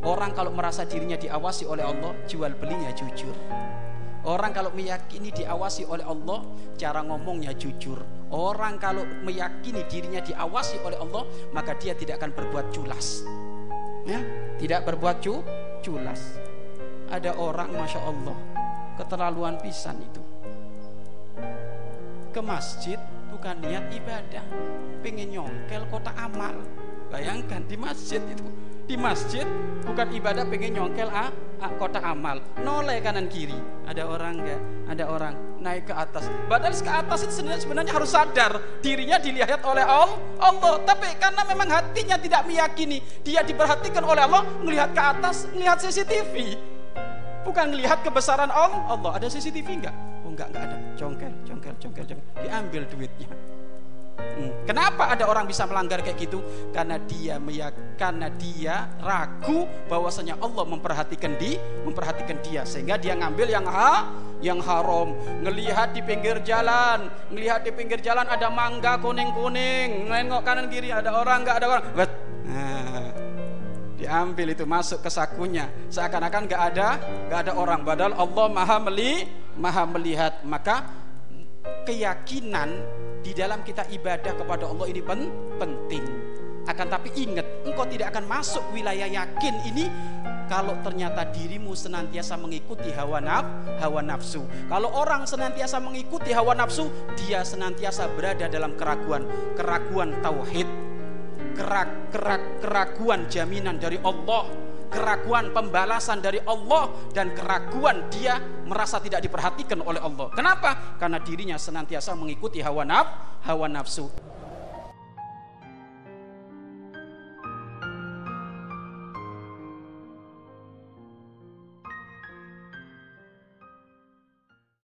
Orang kalau merasa dirinya diawasi oleh Allah, jual belinya jujur. Orang kalau meyakini diawasi oleh Allah, cara ngomongnya jujur. Orang kalau meyakini dirinya diawasi oleh Allah, maka dia tidak akan berbuat culas. Ya, tidak berbuat cu culas. Ada orang, masya Allah, keterlaluan pisan itu. Ke masjid bukan niat ibadah, pengen nyongkel kota amal. Bayangkan di masjid itu di masjid bukan ibadah pengen nyongkel ah, ah kota amal. Noleh kanan kiri. Ada orang enggak ada orang. Naik ke atas. Padahal ke atas itu sebenarnya, sebenarnya harus sadar dirinya dilihat oleh Allah. Tapi karena memang hatinya tidak meyakini dia diperhatikan oleh Allah melihat ke atas melihat CCTV bukan melihat kebesaran Allah Allah. Ada CCTV enggak oh enggak enggak ada. Congkel congkel congkel congkel diambil duitnya Hmm. Kenapa ada orang bisa melanggar kayak gitu? Karena dia karena dia ragu bahwasanya Allah memperhatikan di memperhatikan dia sehingga dia ngambil yang ha yang haram. Ngelihat di pinggir jalan, ngelihat di pinggir jalan ada mangga kuning-kuning, nengok kanan kiri ada orang nggak ada orang. Nah, diambil itu masuk ke sakunya seakan-akan nggak ada nggak ada orang padahal Allah maha meli maha melihat maka keyakinan di dalam kita ibadah kepada Allah ini pen penting. Akan tapi ingat, engkau tidak akan masuk wilayah yakin ini kalau ternyata dirimu senantiasa mengikuti hawa naf, hawa nafsu. Kalau orang senantiasa mengikuti hawa nafsu, dia senantiasa berada dalam keraguan, keraguan tauhid, kerak, kerak, keraguan jaminan dari Allah keraguan pembalasan dari Allah dan keraguan dia merasa tidak diperhatikan oleh Allah. Kenapa? Karena dirinya senantiasa mengikuti hawa naf, hawa nafsu.